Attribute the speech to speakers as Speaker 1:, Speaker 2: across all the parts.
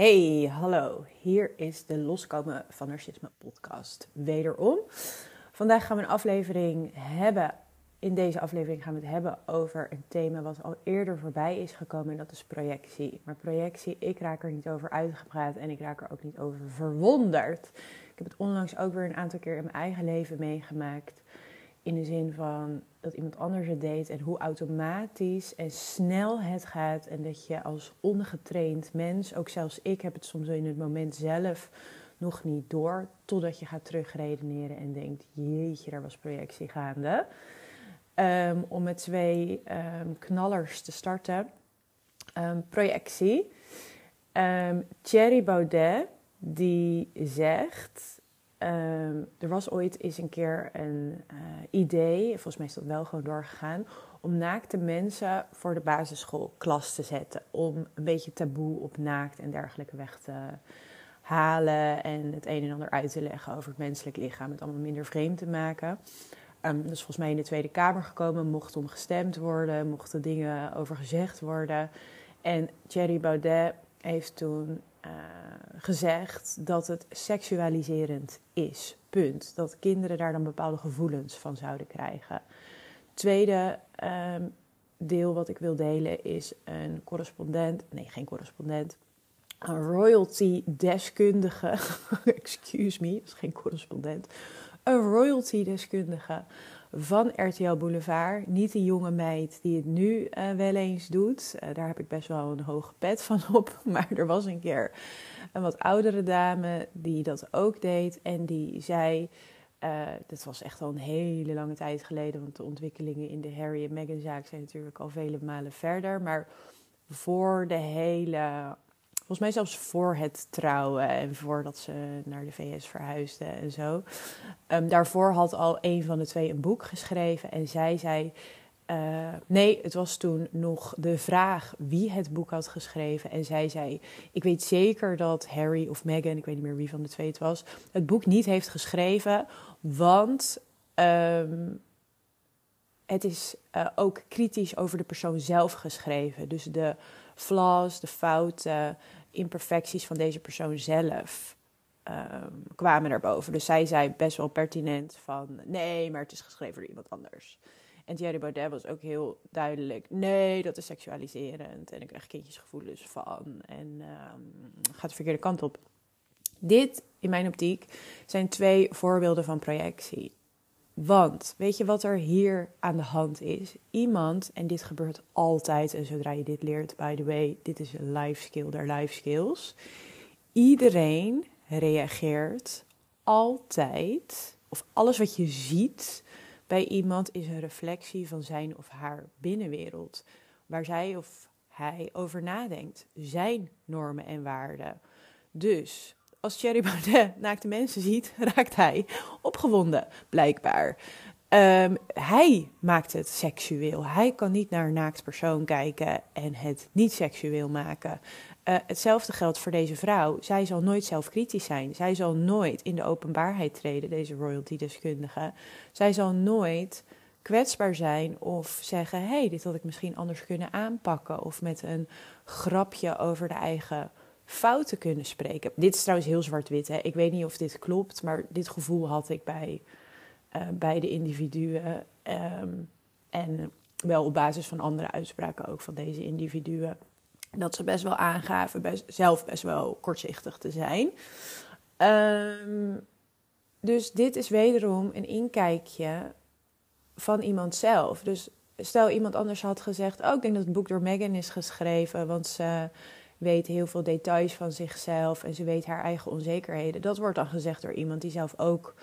Speaker 1: Hey, hallo. Hier is de Loskomen van Narcisme podcast. Wederom. Vandaag gaan we een aflevering hebben. In deze aflevering gaan we het hebben over een thema wat al eerder voorbij is gekomen. En dat is projectie. Maar projectie, ik raak er niet over uitgepraat en ik raak er ook niet over verwonderd. Ik heb het onlangs ook weer een aantal keer in mijn eigen leven meegemaakt. In de zin van dat iemand anders het deed en hoe automatisch en snel het gaat. En dat je als ongetraind mens, ook zelfs ik heb het soms in het moment zelf nog niet door. Totdat je gaat terugredeneren en denkt, jeetje, daar was projectie gaande. Um, om met twee um, knallers te starten. Um, projectie. Thierry Baudet, die zegt Um, er was ooit eens een keer een uh, idee, volgens mij is dat wel gewoon doorgegaan, om naakte mensen voor de basisschoolklas te zetten. Om een beetje taboe op naakt en dergelijke weg te halen en het een en ander uit te leggen over het menselijk lichaam, het allemaal minder vreemd te maken. Um, dat is volgens mij in de Tweede Kamer gekomen, mocht om gestemd worden, mochten dingen over gezegd worden. En Thierry Baudet heeft toen uh, gezegd dat het seksualiserend is. Punt. Dat kinderen daar dan bepaalde gevoelens van zouden krijgen. Tweede um, deel wat ik wil delen is een correspondent, nee geen correspondent, een royalty deskundige, excuse me, dat is geen correspondent, een royalty deskundige van RTL Boulevard. Niet de jonge meid die het nu uh, wel eens doet. Uh, daar heb ik best wel een hoge pet van op. Maar er was een keer een wat oudere dame die dat ook deed. En die zei. Uh, dat was echt al een hele lange tijd geleden, want de ontwikkelingen in de Harry en Meghan zaak zijn natuurlijk al vele malen verder. Maar voor de hele Volgens mij zelfs voor het trouwen en voordat ze naar de VS verhuisde en zo. Um, daarvoor had al een van de twee een boek geschreven en zij zei. Uh, nee, het was toen nog de vraag wie het boek had geschreven. En zij zei: Ik weet zeker dat Harry of Meghan, ik weet niet meer wie van de twee het was, het boek niet heeft geschreven. Want um, het is uh, ook kritisch over de persoon zelf geschreven. Dus de flaws, de fouten, imperfecties van deze persoon zelf um, kwamen naar boven. Dus zij zei best wel pertinent van nee, maar het is geschreven door iemand anders. En Thierry Baudet was ook heel duidelijk: nee, dat is seksualiserend en ik krijg kindjesgevoelens van en um, gaat de verkeerde kant op. Dit, in mijn optiek, zijn twee voorbeelden van projectie. Want weet je wat er hier aan de hand is? Iemand, en dit gebeurt altijd, en zodra je dit leert, by the way, dit is een life skill der life skills. Iedereen reageert altijd, of alles wat je ziet bij iemand is een reflectie van zijn of haar binnenwereld. Waar zij of hij over nadenkt. Zijn normen en waarden. Dus als Thierry Baudet naakte mensen ziet, raakt hij opgewonden, blijkbaar. Um, hij maakt het seksueel. Hij kan niet naar een naakt persoon kijken en het niet seksueel maken. Uh, hetzelfde geldt voor deze vrouw. Zij zal nooit zelfkritisch zijn. Zij zal nooit in de openbaarheid treden, deze royalty-deskundige. Zij zal nooit kwetsbaar zijn of zeggen: hé, hey, dit had ik misschien anders kunnen aanpakken. Of met een grapje over de eigen fouten kunnen spreken. Dit is trouwens heel zwart-wit. Ik weet niet of dit klopt, maar dit gevoel had ik bij uh, beide individuen. Um, en wel op basis van andere uitspraken ook van deze individuen. Dat ze best wel aangaven zelf best wel kortzichtig te zijn. Um, dus dit is wederom een inkijkje van iemand zelf. Dus stel iemand anders had gezegd: Oh, ik denk dat het boek door Megan is geschreven, want ze weet heel veel details van zichzelf en ze weet haar eigen onzekerheden. Dat wordt dan gezegd door iemand die zelf ook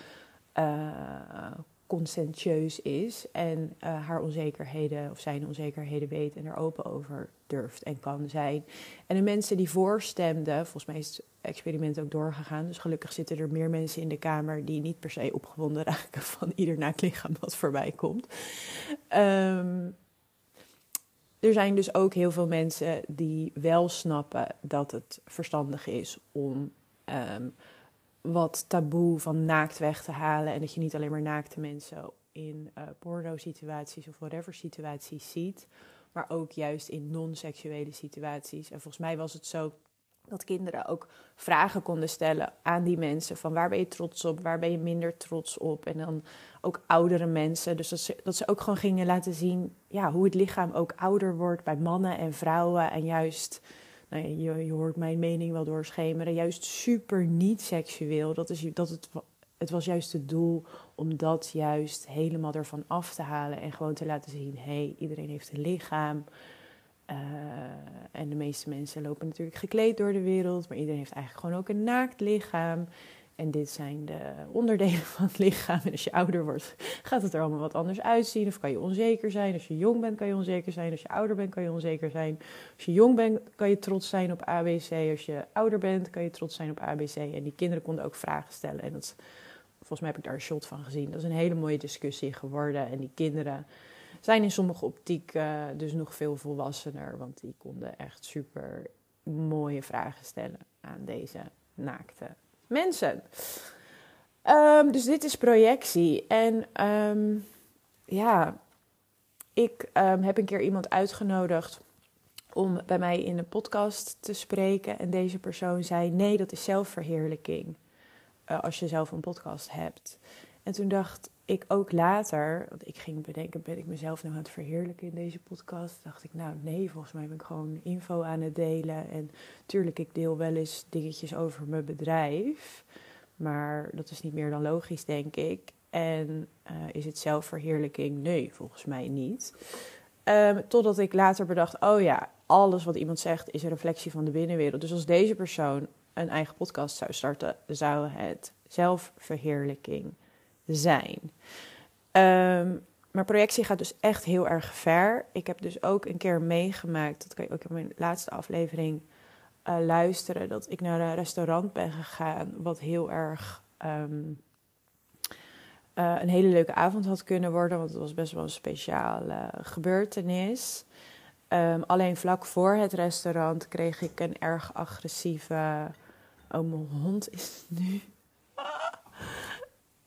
Speaker 1: uh, conscientieus is en uh, haar onzekerheden of zijn onzekerheden weet en er open over durft en kan zijn. En de mensen die voorstemden, volgens mij is het experiment ook doorgegaan, dus gelukkig zitten er meer mensen in de kamer die niet per se opgewonden raken van ieder naakt lichaam wat voorbij komt. Um, er zijn dus ook heel veel mensen die wel snappen dat het verstandig is om um, wat taboe van naakt weg te halen. En dat je niet alleen maar naakte mensen in uh, porno-situaties of whatever situaties ziet, maar ook juist in non-seksuele situaties. En volgens mij was het zo dat kinderen ook vragen konden stellen aan die mensen. Van waar ben je trots op, waar ben je minder trots op. En dan ook oudere mensen. Dus dat ze, ook gewoon gingen laten zien ja, hoe het lichaam ook ouder wordt bij mannen en vrouwen. En juist, nou je, je hoort mijn mening wel doorschemeren, juist super niet seksueel. Dat, is, dat het, het was juist het doel om dat juist helemaal ervan af te halen. En gewoon te laten zien, hé, hey, iedereen heeft een lichaam. Uh, en de meeste mensen lopen natuurlijk gekleed door de wereld, maar iedereen heeft eigenlijk gewoon ook een naakt lichaam. En dit zijn de onderdelen van het lichaam. En als je ouder wordt, gaat het er allemaal wat anders uitzien. Of kan je onzeker zijn. Als je jong bent, kan je onzeker zijn. Als je ouder bent, kan je onzeker zijn. Als je jong bent, kan je trots zijn op ABC. Als je ouder bent, kan je trots zijn op ABC. En die kinderen konden ook vragen stellen. En dat, volgens mij heb ik daar een shot van gezien. Dat is een hele mooie discussie geworden. En die kinderen zijn in sommige optiek uh, dus nog veel volwassener. Want die konden echt super mooie vragen stellen aan deze naakte mensen. Um, dus dit is projectie. En um, ja, ik um, heb een keer iemand uitgenodigd om bij mij in een podcast te spreken. En deze persoon zei: Nee, dat is zelfverheerlijking. Uh, als je zelf een podcast hebt. En toen dacht ik ook later, want ik ging bedenken, ben ik mezelf nou aan het verheerlijken in deze podcast? Dacht ik, nou nee, volgens mij ben ik gewoon info aan het delen. En tuurlijk, ik deel wel eens dingetjes over mijn bedrijf. Maar dat is niet meer dan logisch, denk ik. En uh, is het zelfverheerlijking? Nee, volgens mij niet. Um, totdat ik later bedacht, oh ja, alles wat iemand zegt is een reflectie van de binnenwereld. Dus als deze persoon een eigen podcast zou starten, zou het zelfverheerlijking zijn. Um, maar projectie gaat dus echt heel erg ver. Ik heb dus ook een keer meegemaakt, dat kan je ook in mijn laatste aflevering uh, luisteren, dat ik naar een restaurant ben gegaan, wat heel erg um, uh, een hele leuke avond had kunnen worden, want het was best wel een speciale gebeurtenis. Um, alleen vlak voor het restaurant kreeg ik een erg agressieve. Oh, mijn hond is nu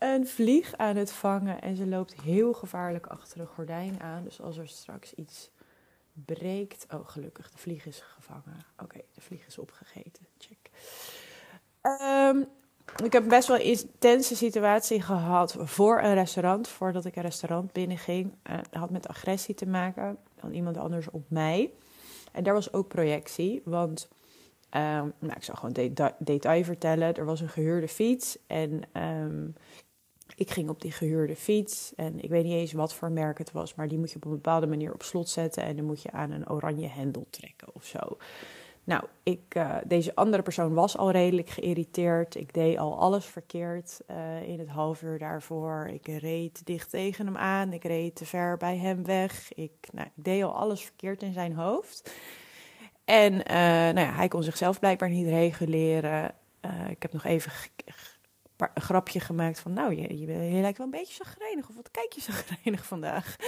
Speaker 1: een vlieg aan het vangen en ze loopt heel gevaarlijk achter een gordijn aan. Dus als er straks iets breekt. Oh, gelukkig, de vlieg is gevangen. Oké, de vlieg is opgegeten. Check. Um, ik heb best wel een intense situatie gehad voor een restaurant. Voordat ik een restaurant binnenging. Uh, dat had met agressie te maken dan iemand anders op mij. En daar was ook projectie. Want um, nou, ik zal gewoon deta detail vertellen. Er was een gehuurde fiets. En um, ik ging op die gehuurde fiets en ik weet niet eens wat voor merk het was, maar die moet je op een bepaalde manier op slot zetten en dan moet je aan een oranje hendel trekken of zo. Nou, ik, uh, deze andere persoon was al redelijk geïrriteerd. Ik deed al alles verkeerd uh, in het half uur daarvoor. Ik reed dicht tegen hem aan. Ik reed te ver bij hem weg. Ik, nou, ik deed al alles verkeerd in zijn hoofd. En uh, nou ja, hij kon zichzelf blijkbaar niet reguleren. ik heb nog even een grapje gemaakt van, nou, je, je, lijkt wel een beetje zagrijnig. Of wat kijk je zagrijnig vandaag?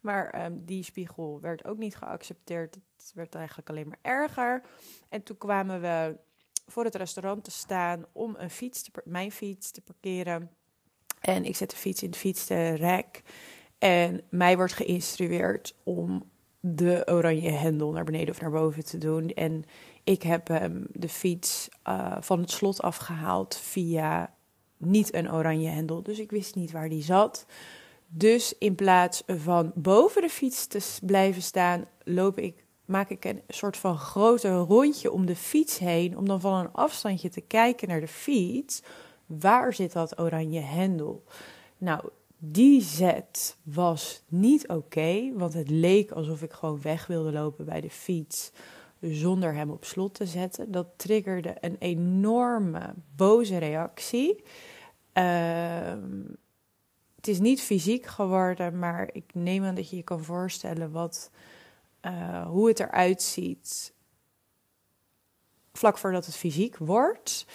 Speaker 1: Maar um, die spiegel werd ook niet geaccepteerd. Het werd eigenlijk alleen maar erger. En toen kwamen we voor het restaurant te staan om een fiets te, mijn fiets te parkeren. En ik zet de fiets in het fietsenrek. En mij wordt geïnstrueerd om de oranje hendel naar beneden of naar boven te doen. En ik heb um, de fiets uh, van het slot afgehaald via niet een oranje hendel. Dus ik wist niet waar die zat. Dus in plaats van boven de fiets te blijven staan, loop ik, maak ik een soort van groter rondje om de fiets heen. Om dan van een afstandje te kijken naar de fiets. Waar zit dat oranje hendel? Nou, die zet was niet oké, want het leek alsof ik gewoon weg wilde lopen bij de fiets zonder hem op slot te zetten. Dat triggerde een enorme boze reactie. Uh, het is niet fysiek geworden, maar ik neem aan dat je je kan voorstellen wat, uh, hoe het eruit ziet vlak voordat het fysiek wordt.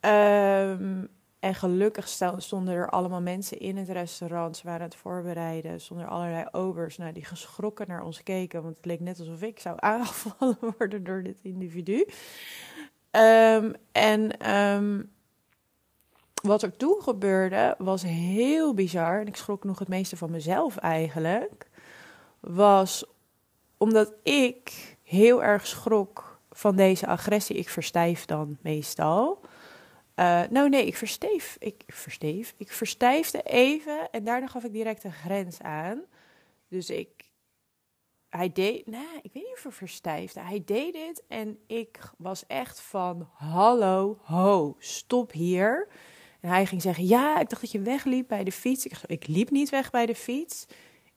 Speaker 1: Um, en gelukkig stonden er allemaal mensen in het restaurant. Ze waren het voorbereiden. Stonden er allerlei obers nou, die geschrokken naar ons keken. Want het leek net alsof ik zou aangevallen worden door dit individu. Um, en um, wat er toen gebeurde was heel bizar. En ik schrok nog het meeste van mezelf eigenlijk. Was omdat ik heel erg schrok van deze agressie. Ik verstijf dan meestal. Uh, nou nee, ik versteef. Ik versteef. Ik verstijfde even en daarna gaf ik direct een grens aan. Dus ik. Hij deed. Nee, ik weet niet of hij verstijfde. Hij deed dit en ik was echt van: Hallo, ho, stop hier. En hij ging zeggen: Ja, ik dacht dat je wegliep bij de fiets. Ik, ik liep niet weg bij de fiets.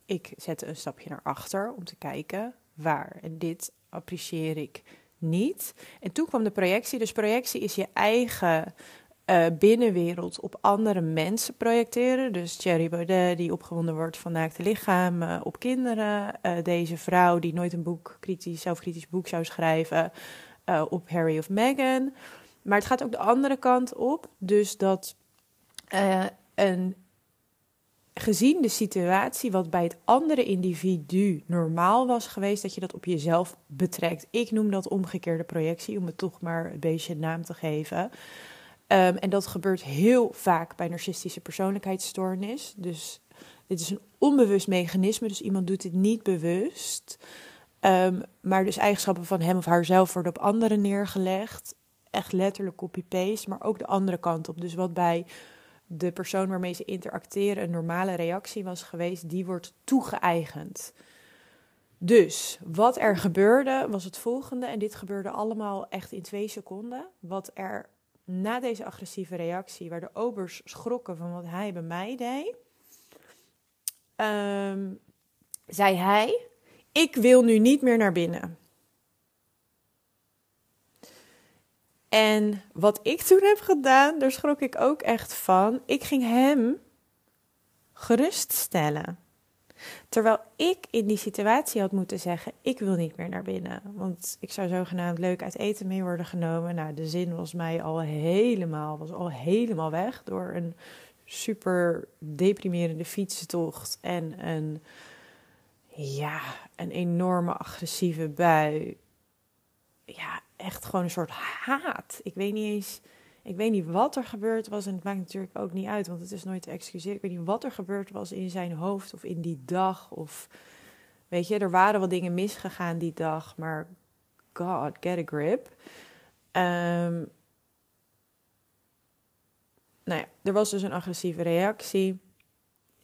Speaker 1: Ik zette een stapje naar achter om te kijken waar. En dit apprecieer ik niet. En toen kwam de projectie. Dus projectie is je eigen uh, binnenwereld op andere mensen projecteren. Dus Thierry Baudet die opgewonden wordt van naakte lichamen op kinderen. Uh, deze vrouw die nooit een boek, kritisch, zelfkritisch boek zou schrijven uh, op Harry of Meghan. Maar het gaat ook de andere kant op. Dus dat een gezien de situatie wat bij het andere individu normaal was geweest, dat je dat op jezelf betrekt. Ik noem dat omgekeerde projectie, om het toch maar een beetje naam te geven. Um, en dat gebeurt heel vaak bij narcistische persoonlijkheidsstoornis. Dus dit is een onbewust mechanisme, dus iemand doet dit niet bewust. Um, maar dus eigenschappen van hem of haarzelf worden op anderen neergelegd. Echt letterlijk copy-paste, maar ook de andere kant op. Dus wat bij de persoon waarmee ze interacteren een normale reactie was geweest, die wordt toegeëigend. Dus wat er gebeurde was het volgende, en dit gebeurde allemaal echt in twee seconden. Wat er na deze agressieve reactie, waar de obers schrokken van wat hij bij mij deed, um, zei hij: Ik wil nu niet meer naar binnen. En wat ik toen heb gedaan, daar schrok ik ook echt van. Ik ging hem geruststellen. Terwijl ik in die situatie had moeten zeggen: Ik wil niet meer naar binnen. Want ik zou zogenaamd leuk uit eten mee worden genomen. Nou, de zin was mij al helemaal, was al helemaal weg door een super deprimerende fietstocht en een, ja, een enorme agressieve bui. Ja, echt gewoon een soort haat. Ik weet niet eens. Ik weet niet wat er gebeurd was. En het maakt natuurlijk ook niet uit, want het is nooit te excuseren. Ik weet niet wat er gebeurd was in zijn hoofd of in die dag. Of weet je, er waren wel dingen misgegaan die dag. Maar God, get a grip. Um, nou ja, er was dus een agressieve reactie.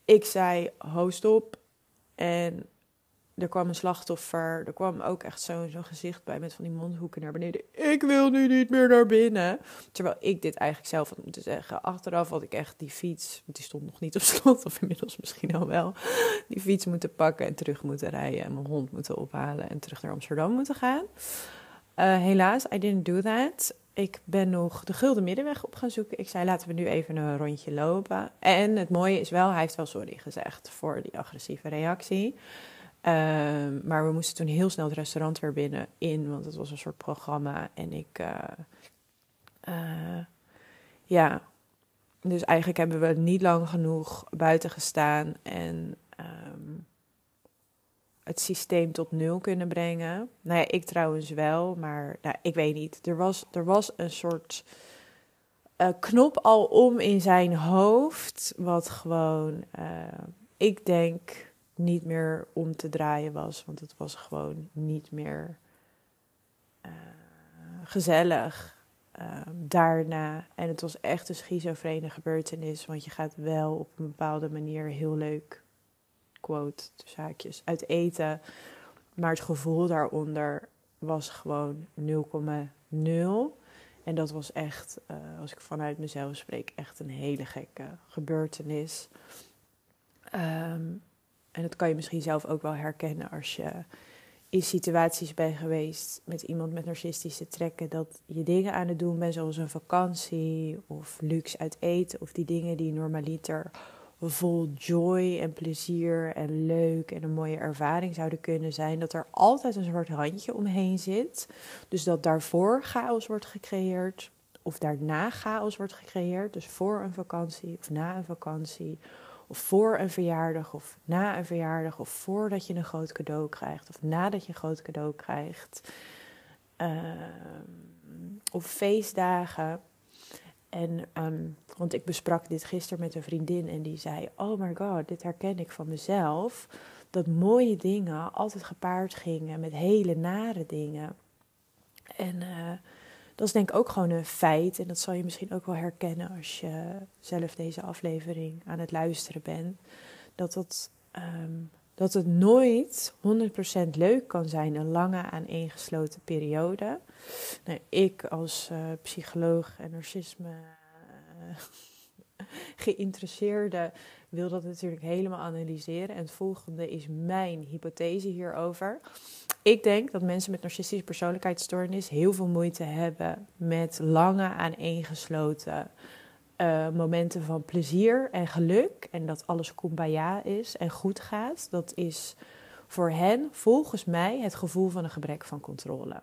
Speaker 1: Ik zei, host op. En er kwam een slachtoffer. Er kwam ook echt zo'n zo gezicht bij met van die mondhoeken naar beneden. Ik wil nu niet meer naar binnen. Terwijl ik dit eigenlijk zelf had moeten zeggen. Achteraf had ik echt die fiets, want die stond nog niet op slot, of inmiddels misschien al wel. Die fiets moeten pakken en terug moeten rijden. En mijn hond moeten ophalen en terug naar Amsterdam moeten gaan. Uh, helaas, I didn't do that. Ik ben nog de gulden middenweg op gaan zoeken. Ik zei, laten we nu even een rondje lopen. En het mooie is wel, hij heeft wel sorry gezegd voor die agressieve reactie. Ehm, maar we moesten toen heel snel het restaurant weer binnen in, want het was een soort programma. En ik, uh, uh, ja, dus eigenlijk hebben we niet lang genoeg buiten gestaan en um, het systeem tot nul kunnen brengen. Nou ja, ik trouwens wel, maar nou, ik weet niet. Er was, er was een soort uh, knop al om in zijn hoofd, wat gewoon, ik denk niet meer om te draaien was. Want het was gewoon niet meer uh, gezellig uh, daarna. En het was echt een schizofrene gebeurtenis. Want je gaat wel op een bepaalde manier heel leuk, quote, zaakjes, uit eten. Maar het gevoel daaronder was gewoon 0,0. En dat was echt, uh, als ik vanuit mezelf spreek, echt een hele gekke gebeurtenis. Um, en dat kan je misschien zelf ook wel herkennen als je in situaties bent geweest met iemand met narcistische trekken. Dat je dingen aan het doen bent, zoals een vakantie of luxe uit eten. Of die dingen die normaliter vol joy en plezier en leuk en een mooie ervaring zouden kunnen zijn. Dat er altijd een soort handje omheen zit. Dus dat daarvoor chaos wordt gecreëerd. Of daarna chaos wordt gecreëerd. Dus voor een vakantie of na een vakantie of voor een verjaardag, of na een verjaardag, of voordat je een groot cadeau krijgt, of nadat je een groot cadeau krijgt. Uh, of feestdagen. En, um, want ik besprak dit gisteren met een vriendin en die zei: Oh my god, dit herken ik van mezelf. Dat mooie dingen altijd gepaard gingen met hele nare dingen. En uh, dat is denk ik ook gewoon een feit. En dat zal je misschien ook wel herkennen als je zelf deze aflevering aan het luisteren bent. Dat, dat, um, dat het nooit 100% leuk kan zijn, een lange aaneengesloten periode. Nou, ik als uh, psycholoog en narcisme uh, geïnteresseerde wil dat natuurlijk helemaal analyseren. En het volgende is mijn hypothese hierover. Ik denk dat mensen met narcistische persoonlijkheidsstoornis heel veel moeite hebben met lange aaneengesloten uh, momenten van plezier en geluk. En dat alles kumbaya is en goed gaat. Dat is voor hen volgens mij het gevoel van een gebrek van controle.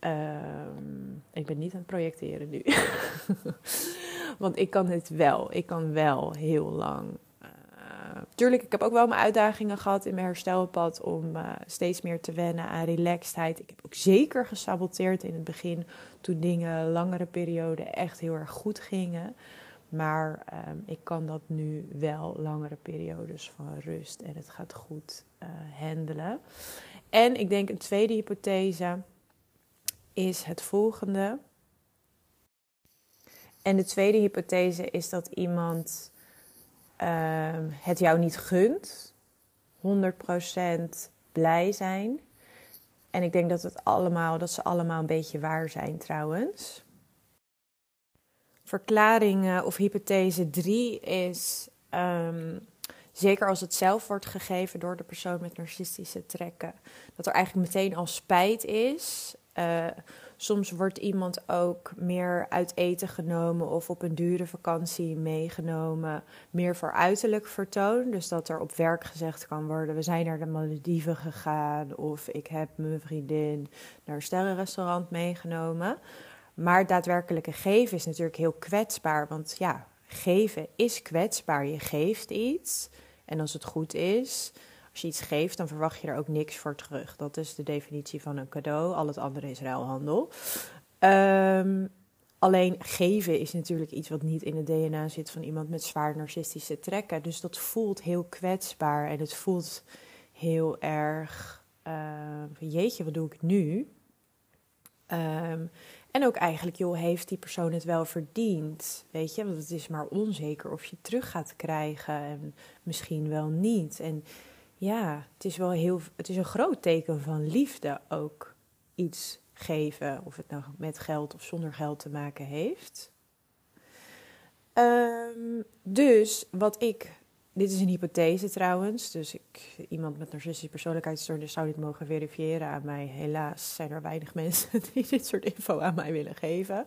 Speaker 1: Uh, ik ben niet aan het projecteren nu. Want ik kan het wel. Ik kan wel heel lang. Uh, tuurlijk, ik heb ook wel mijn uitdagingen gehad in mijn herstelpad om uh, steeds meer te wennen aan relaxedheid. Ik heb ook zeker gesaboteerd in het begin toen dingen langere perioden echt heel erg goed gingen. Maar um, ik kan dat nu wel langere periodes van rust en het gaat goed uh, handelen. En ik denk een tweede hypothese is het volgende. En de tweede hypothese is dat iemand uh, het jou niet gunt, 100% blij zijn. En ik denk dat, het allemaal, dat ze allemaal een beetje waar zijn trouwens. Verklaring of hypothese 3 is, um, zeker als het zelf wordt gegeven door de persoon met narcistische trekken, dat er eigenlijk meteen al spijt is. Uh, Soms wordt iemand ook meer uit eten genomen of op een dure vakantie meegenomen. Meer voor uiterlijk vertoon. Dus dat er op werk gezegd kan worden: we zijn naar de Malediven gegaan. Of ik heb mijn vriendin naar een sterrenrestaurant meegenomen. Maar het daadwerkelijke geven is natuurlijk heel kwetsbaar. Want ja, geven is kwetsbaar. Je geeft iets. En als het goed is, als je iets geeft, dan verwacht je er ook niks voor terug. Dat is de definitie van een cadeau. Al het andere is ruilhandel. Um, alleen geven is natuurlijk iets wat niet in het DNA zit van iemand met zwaar narcistische trekken. Dus dat voelt heel kwetsbaar en het voelt heel erg. Uh, jeetje, wat doe ik nu? Um, en ook eigenlijk, joh, heeft die persoon het wel verdiend? Weet je, want het is maar onzeker of je het terug gaat krijgen en misschien wel niet. En ja, het is wel heel, het is een groot teken van liefde ook iets geven, of het nou met geld of zonder geld te maken heeft. Um, dus wat ik, dit is een hypothese trouwens, dus ik, iemand met narcistische persoonlijkheidsstoornis zou dit mogen verifiëren aan mij. Helaas zijn er weinig mensen die dit soort info aan mij willen geven.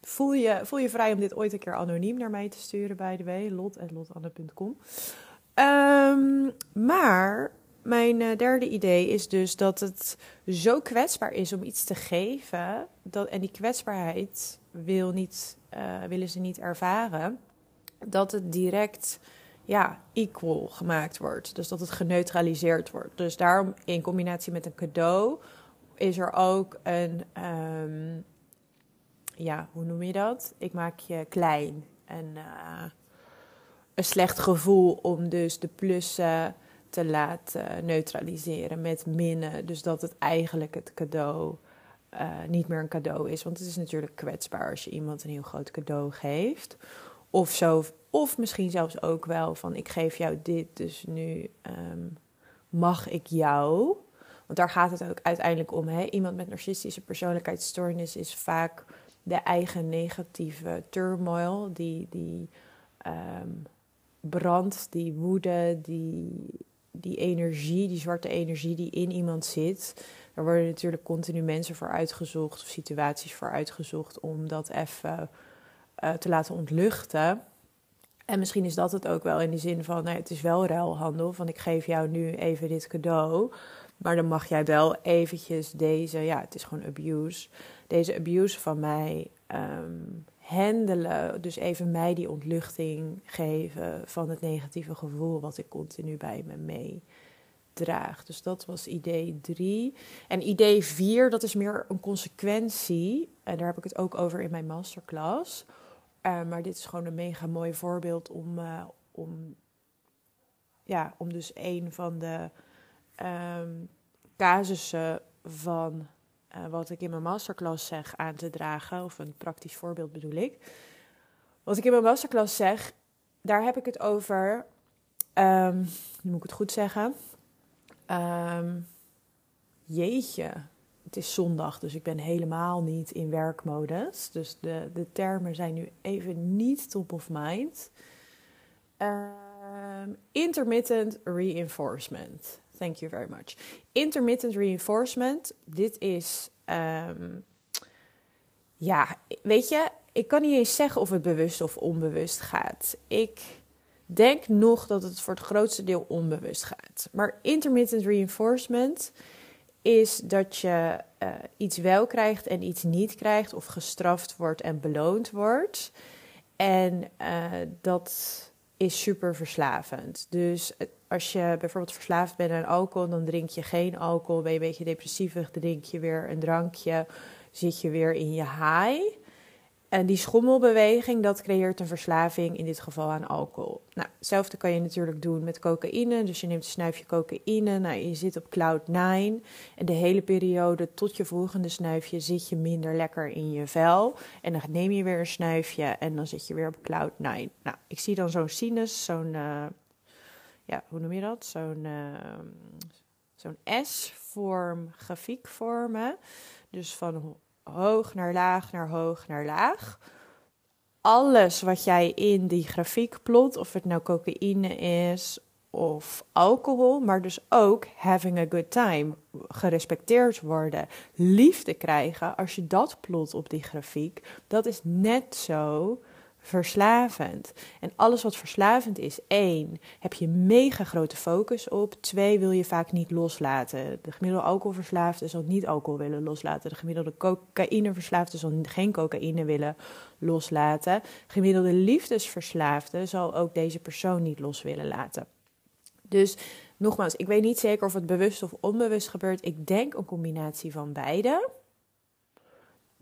Speaker 1: Voel je, voel je vrij om dit ooit een keer anoniem naar mij te sturen, by the way, lot.lotanne.com. Um, maar mijn uh, derde idee is dus dat het zo kwetsbaar is om iets te geven. Dat, en die kwetsbaarheid wil niet, uh, willen ze niet ervaren. Dat het direct ja, equal gemaakt wordt. Dus dat het geneutraliseerd wordt. Dus daarom in combinatie met een cadeau is er ook een. Um, ja, hoe noem je dat? Ik maak je klein. En. Uh, een slecht gevoel om dus de plussen te laten neutraliseren met minnen. Dus dat het eigenlijk het cadeau uh, niet meer een cadeau is. Want het is natuurlijk kwetsbaar als je iemand een heel groot cadeau geeft. Of, zo, of misschien zelfs ook wel van ik geef jou dit, dus nu um, mag ik jou. Want daar gaat het ook uiteindelijk om. Hè? Iemand met narcistische persoonlijkheidsstoornis is vaak de eigen negatieve turmoil die, die um, brand, die woede, die, die energie, die zwarte energie die in iemand zit. Daar worden natuurlijk continu mensen voor uitgezocht of situaties voor uitgezocht om dat even uh, te laten ontluchten. En misschien is dat het ook wel in de zin van, nou, het is wel ruilhandel, van ik geef jou nu even dit cadeau, maar dan mag jij wel eventjes deze, ja, het is gewoon abuse, deze abuse van mij um, handelen. Dus even mij die ontluchting geven van het negatieve gevoel wat ik continu bij me meedraag. Dus dat was idee 3. En idee 4, dat is meer een consequentie. En daar heb ik het ook over in mijn masterclass. Uh, maar dit is gewoon een mega mooi voorbeeld om, uh, om, ja, om dus een van de um, casussen van uh, wat ik in mijn masterclass zeg aan te dragen, of een praktisch voorbeeld bedoel ik. Wat ik in mijn masterclass zeg, daar heb ik het over, um, nu moet ik het goed zeggen. Um, jeetje, het is zondag, dus ik ben helemaal niet in werkmodus. Dus de, de termen zijn nu even niet top of mind. Um, intermittent reinforcement. Thank you very much. Intermittent reinforcement. Dit is. Um, ja, weet je, ik kan niet eens zeggen of het bewust of onbewust gaat. Ik denk nog dat het voor het grootste deel onbewust gaat. Maar intermittent reinforcement is dat je uh, iets wel krijgt en iets niet krijgt, of gestraft wordt en beloond wordt. En uh, dat is super verslavend. Dus als je bijvoorbeeld verslaafd bent aan alcohol, dan drink je geen alcohol. Ben je een beetje depressief, drink je weer een drankje, zit je weer in je high. En die schommelbeweging, dat creëert een verslaving, in dit geval aan alcohol. Nou, hetzelfde kan je natuurlijk doen met cocaïne. Dus je neemt een snuifje cocaïne, nou, je zit op cloud 9. En de hele periode tot je volgende snuifje zit je minder lekker in je vel. En dan neem je weer een snuifje en dan zit je weer op cloud 9. Nou, ik zie dan zo'n sinus, zo'n, uh, ja, hoe noem je dat? Zo'n, uh, zo'n S-vorm grafiek vormen. Dus van hoog naar laag, naar hoog, naar laag. Alles wat jij in die grafiek plot, of het nou cocaïne is of alcohol, maar dus ook having a good time, gerespecteerd worden, liefde krijgen, als je dat plot op die grafiek, dat is net zo verslavend. En alles wat verslavend is, één, heb je mega grote focus op. Twee, wil je vaak niet loslaten. De gemiddelde alcoholverslaafde zal niet alcohol willen loslaten. De gemiddelde cocaïneverslaafde zal geen cocaïne willen loslaten. Gemiddelde liefdesverslaafde zal ook deze persoon niet los willen laten. Dus nogmaals, ik weet niet zeker of het bewust of onbewust gebeurt. Ik denk een combinatie van beide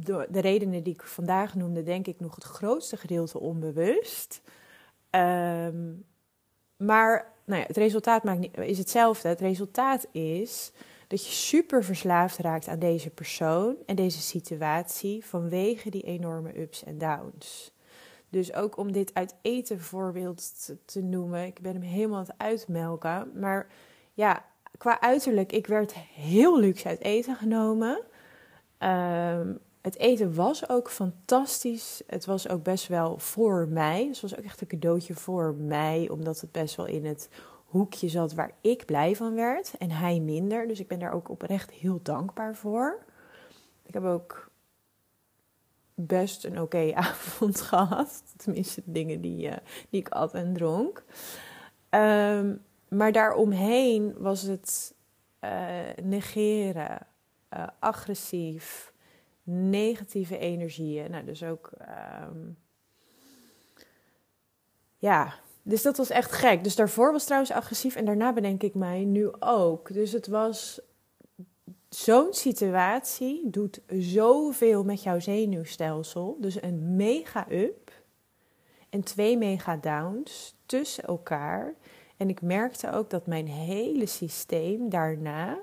Speaker 1: door de redenen die ik vandaag noemde, denk ik nog het grootste gedeelte onbewust. Um, maar nou ja, het resultaat maakt niet, is hetzelfde. Het resultaat is dat je super verslaafd raakt aan deze persoon en deze situatie vanwege die enorme ups en downs. Dus ook om dit uit eten voorbeeld te, noemen, ik ben hem helemaal aan het uitmelken. Maar ja, qua uiterlijk, ik werd heel luxe uit eten genomen. Um, het eten was ook fantastisch. Het was ook best wel voor mij. Het was ook echt een cadeautje voor mij, omdat het best wel in het hoekje zat waar ik blij van werd en hij minder. Dus ik ben daar ook oprecht heel dankbaar voor. Ik heb ook best een oké avond gehad. Tenminste, de dingen die, uh, die ik at en dronk. Um, maar daaromheen was het uh, negeren, uh, agressief negatieve energieën. Nou, dus ook. Um, ja, dus dat was echt gek. Dus daarvoor was trouwens agressief en daarna bedenk ik mij nu ook. Dus het was. Zo'n situatie doet zoveel met jouw zenuwstelsel. Dus een mega up en twee mega downs tussen elkaar. En ik merkte ook dat mijn hele systeem daarna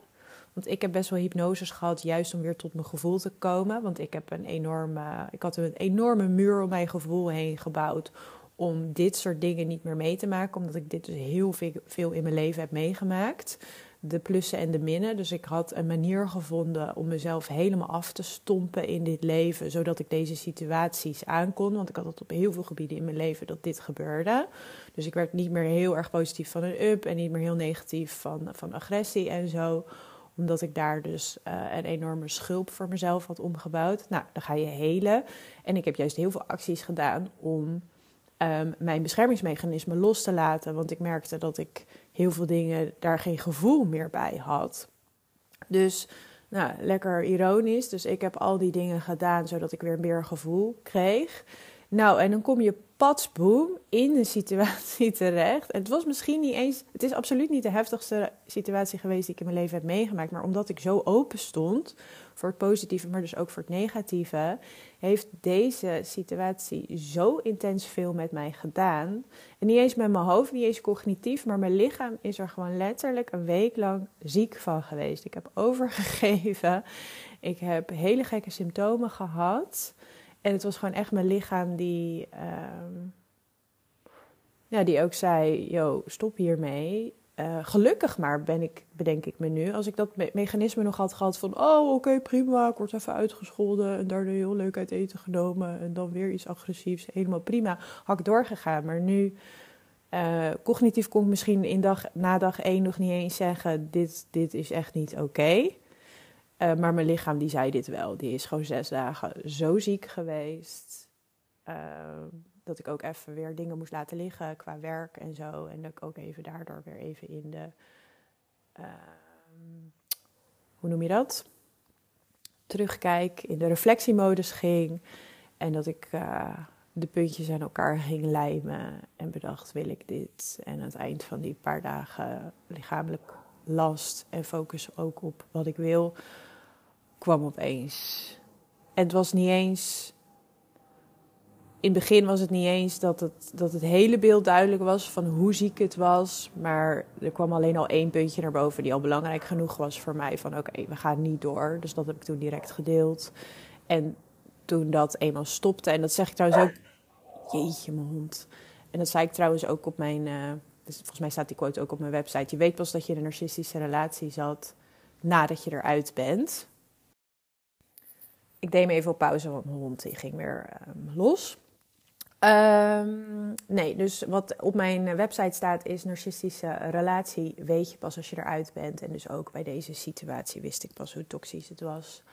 Speaker 1: want ik heb best wel hypnoses gehad, juist om weer tot mijn gevoel te komen. Want ik, heb een enorme, ik had een enorme muur om mijn gevoel heen gebouwd. Om dit soort dingen niet meer mee te maken. Omdat ik dit dus heel veel in mijn leven heb meegemaakt. De plussen en de minnen. Dus ik had een manier gevonden om mezelf helemaal af te stompen in dit leven. Zodat ik deze situaties aankon. Want ik had het op heel veel gebieden in mijn leven dat dit gebeurde. Dus ik werd niet meer heel erg positief van een up. En niet meer heel negatief van, van agressie en zo omdat ik daar dus uh, een enorme schulp voor mezelf had omgebouwd. Nou, dan ga je helen. En ik heb juist heel veel acties gedaan om um, mijn beschermingsmechanisme los te laten. Want ik merkte dat ik heel veel dingen daar geen gevoel meer bij had. Dus nou, lekker ironisch. Dus ik heb al die dingen gedaan zodat ik weer meer gevoel kreeg. Nou, en dan kom je patsboom in een situatie terecht. Het was misschien niet eens, het is absoluut niet de heftigste situatie geweest die ik in mijn leven heb meegemaakt. Maar omdat ik zo open stond voor het positieve, maar dus ook voor het negatieve, heeft deze situatie zo intens veel met mij gedaan. En niet eens met mijn hoofd, niet eens cognitief, maar mijn lichaam is er gewoon letterlijk een week lang ziek van geweest. Ik heb overgegeven. Ik heb hele gekke symptomen gehad. En het was gewoon echt mijn lichaam die, ehm, ja, die ook zei: Yo, stop hiermee. Uh, gelukkig maar ben ik, bedenk ik me nu, als ik dat mechanisme nog had gehad van, oh oké prima, ik word even uitgescholden en daardoor heel leuk uit eten genomen en dan weer iets agressiefs, helemaal prima, had ik doorgegaan. Maar nu, uh, cognitief kon ik misschien in dag, na dag één nog niet eens zeggen, dit, dit is echt niet oké. Uh, maar mijn lichaam die zei dit wel, die is gewoon zes dagen zo ziek geweest dat ik ook even weer dingen moest laten liggen qua werk en zo. En dat ik ook even daardoor weer even in de. Ehm, hoe noem je dat? Terugkijk, in de reflectiemodus ging. En dat ik uh, de puntjes aan elkaar ging lijmen en bedacht: wil ik dit? En aan het eind van die paar dagen lichamelijk last en focus ook op wat ik wil, kwam opeens. En het was niet eens in het begin was het niet eens dat het, dat het hele beeld duidelijk was van hoe ziek het was. Maar er kwam alleen al één puntje naar boven die al belangrijk genoeg was voor mij. Van oké, we gaan niet door. Dus dat heb ik toen direct gedeeld. En toen dat eenmaal stopte, en dat zeg ik trouwens ook. Jeetje, mijn hond. En dat zei ik trouwens ook op mijn. Uh, dus volgens mij staat die quote ook op mijn website. Je weet pas dat je in een narcistische relatie zat nadat je eruit bent. Ik deed me even op pauze, want mijn hond ging weer uh, los. Um, nee, dus wat op mijn website staat is narcistische relatie weet je pas als je eruit bent. En dus ook bij deze situatie wist ik pas hoe toxisch het was.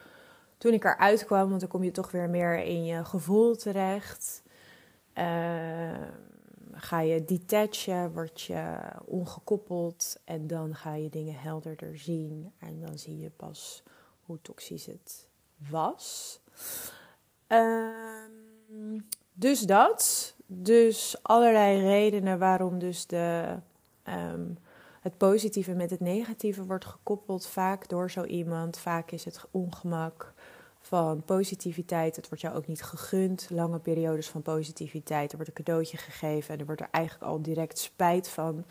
Speaker 1: Toen ik eruit kwam, want dan kom je toch weer meer in je gevoel terecht. Uh, ga je detachen, word je ongekoppeld en dan ga je dingen helderder zien. En dan zie je pas hoe toxisch het was. Um, dus dat. Dus allerlei redenen waarom dus de, um, het positieve met het negatieve wordt gekoppeld. Vaak door zo iemand. Vaak is het ongemak van positiviteit. Het wordt jou ook niet gegund. Lange periodes van positiviteit. Er wordt een cadeautje gegeven en er wordt er eigenlijk al direct spijt van.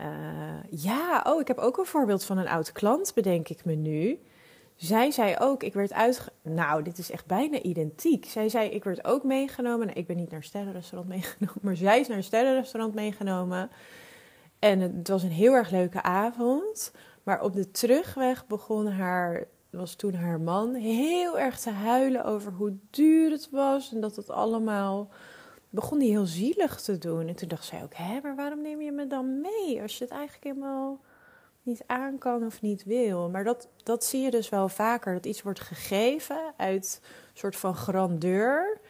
Speaker 1: Uh, ja, oh, ik heb ook een voorbeeld van een oud klant, bedenk ik me nu. Zij zei ook, ik werd uit. Nou, dit is echt bijna identiek. Zij zei, ik werd ook meegenomen. Nou, ik ben niet naar een sterrenrestaurant meegenomen, maar zij is naar een sterrenrestaurant meegenomen. En het was een heel erg leuke avond. Maar op de terugweg begon haar, was toen haar man, heel erg te huilen over hoe duur het was. En dat het allemaal. Begon hij heel zielig te doen. En toen dacht zij ook, hè, maar waarom neem je me dan mee? Als je het eigenlijk helemaal niet aan kan of niet wil. Maar dat, dat zie je dus wel vaker. Dat iets wordt gegeven uit een soort van grandeur.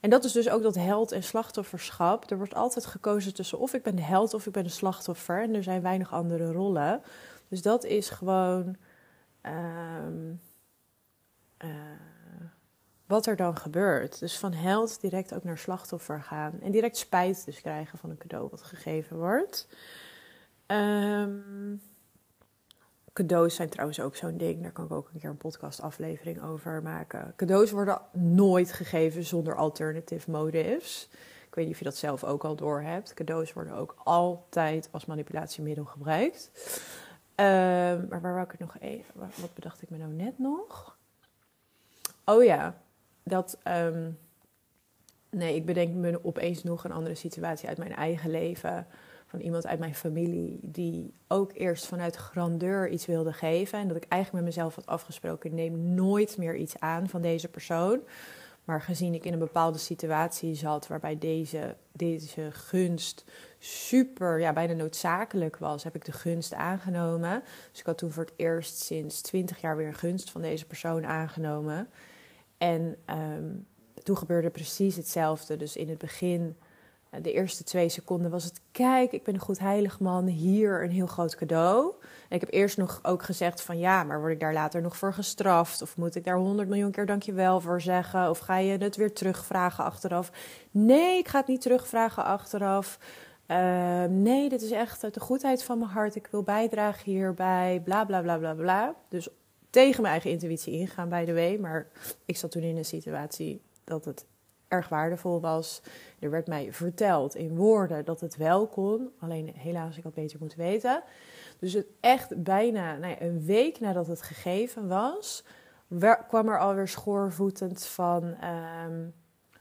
Speaker 1: En dat is dus ook dat held- en slachtofferschap. Er wordt altijd gekozen tussen of ik ben de held of ik ben de slachtoffer. En er zijn weinig andere rollen. Dus dat is gewoon um, uh, wat er dan gebeurt. Dus van held direct ook naar slachtoffer gaan. En direct spijt dus krijgen van een cadeau wat gegeven wordt. Um, Cadeaus zijn trouwens ook zo'n ding. Daar kan ik ook een keer een podcastaflevering over maken. Cadeaus worden nooit gegeven zonder alternative motives. Ik weet niet of je dat zelf ook al door hebt. Cadeaus worden ook altijd als manipulatiemiddel gebruikt. Um, maar waar wou ik het nog even... Wat bedacht ik me nou net nog? Oh ja, dat... Um, nee, ik bedenk me opeens nog een andere situatie uit mijn eigen leven van iemand uit mijn familie die ook eerst vanuit grandeur iets wilde geven. En dat ik eigenlijk met mezelf had afgesproken, neem nooit meer iets aan van deze persoon. Maar gezien ik in een bepaalde situatie zat waarbij deze, deze gunst super, ja, bijna noodzakelijk was, heb ik de gunst aangenomen. Dus ik had toen voor het eerst sinds 20 jaar weer een gunst van deze persoon aangenomen. En um, toen gebeurde precies hetzelfde. Dus in het begin de eerste twee seconden was het: kijk, ik ben een goed heilig man, hier een heel groot cadeau. Ik heb eerst nog ook gezegd: van ja, maar word ik daar later nog voor gestraft? Of moet ik daar honderd miljoen keer dankjewel voor zeggen? Of ga je het weer terugvragen achteraf? Nee, ik ga het niet terugvragen achteraf. Uh, nee, dit is echt uit de goedheid van mijn hart. Ik wil bijdragen hierbij. Bla bla bla bla bla. Dus tegen mijn eigen intuïtie ingaan, by the way. Maar ik zat toen in een situatie dat het erg waardevol was. Er werd mij verteld in woorden dat het wel kon. Alleen helaas, ik had beter moeten weten. Dus het echt bijna nou een week nadat het gegeven was, kwam er alweer schoorvoetend van, ehm,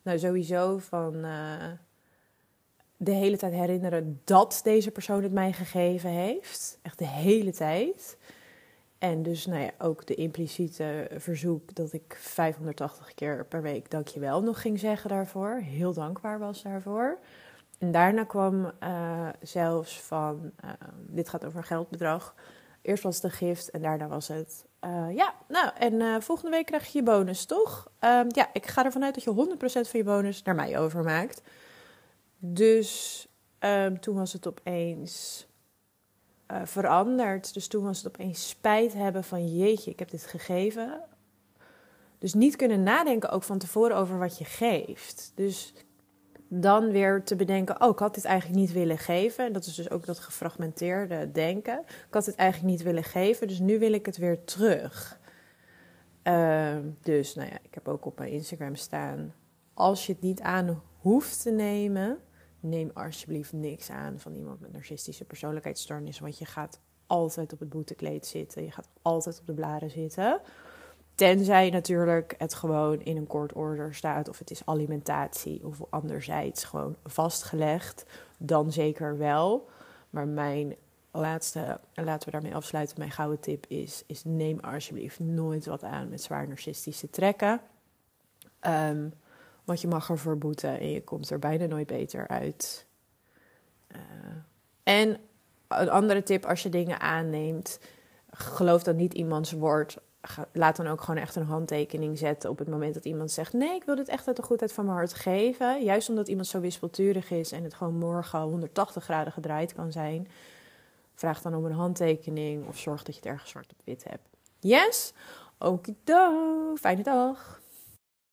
Speaker 1: nou sowieso van uh, de hele tijd herinneren dat deze persoon het mij gegeven heeft. Echt de hele tijd. En dus nou ja, ook de impliciete verzoek dat ik 580 keer per week dankjewel nog ging zeggen daarvoor. Heel dankbaar was daarvoor. En daarna kwam uh, zelfs van, uh, dit gaat over geldbedrag. Eerst was een gift en daarna was het, uh, ja, nou, en volgende week krijg je je bonus, toch? Ehm, ja, ik ga ervan uit dat je 100% van je bonus naar mij overmaakt. Dus um, toen was het opeens veranderd. Dus toen was het opeens spijt hebben van, jeetje, ik heb dit gegeven. Dus niet kunnen nadenken ook van tevoren over wat je geeft. Dus dan weer te bedenken: oh, ik had dit eigenlijk niet willen geven. En dat is dus ook dat gefragmenteerde denken. Ik had het eigenlijk niet willen geven, dus nu wil ik het weer terug. Uh, dus nou ja, ik heb ook op mijn Instagram staan: als je het niet aan hoeft te nemen, neem alsjeblieft niks aan van iemand met narcistische persoonlijkheidsstoornis, want je gaat altijd op het boetekleed zitten, je gaat altijd op de bladen zitten. Tenzij natuurlijk het gewoon in een kort order staat of het is alimentatie of anderzijds gewoon vastgelegd, dan zeker wel. Maar mijn laatste, en laten we daarmee afsluiten, mijn gouden tip is, is neem alsjeblieft nooit wat aan met zwaar narcistische trekken. Um, want je mag ervoor boeten en je komt er bijna nooit beter uit. Uh, en een andere tip als je dingen aanneemt, geloof dan niet iemands woord laat dan ook gewoon echt een handtekening zetten op het moment dat iemand zegt: Nee, ik wil dit echt uit de goedheid van mijn hart geven. Juist omdat iemand zo wispelturig is en het gewoon morgen 180 graden gedraaid kan zijn. Vraag dan om een handtekening of zorg dat je het ergens zwart op wit hebt. Yes? Okido. Fijne dag.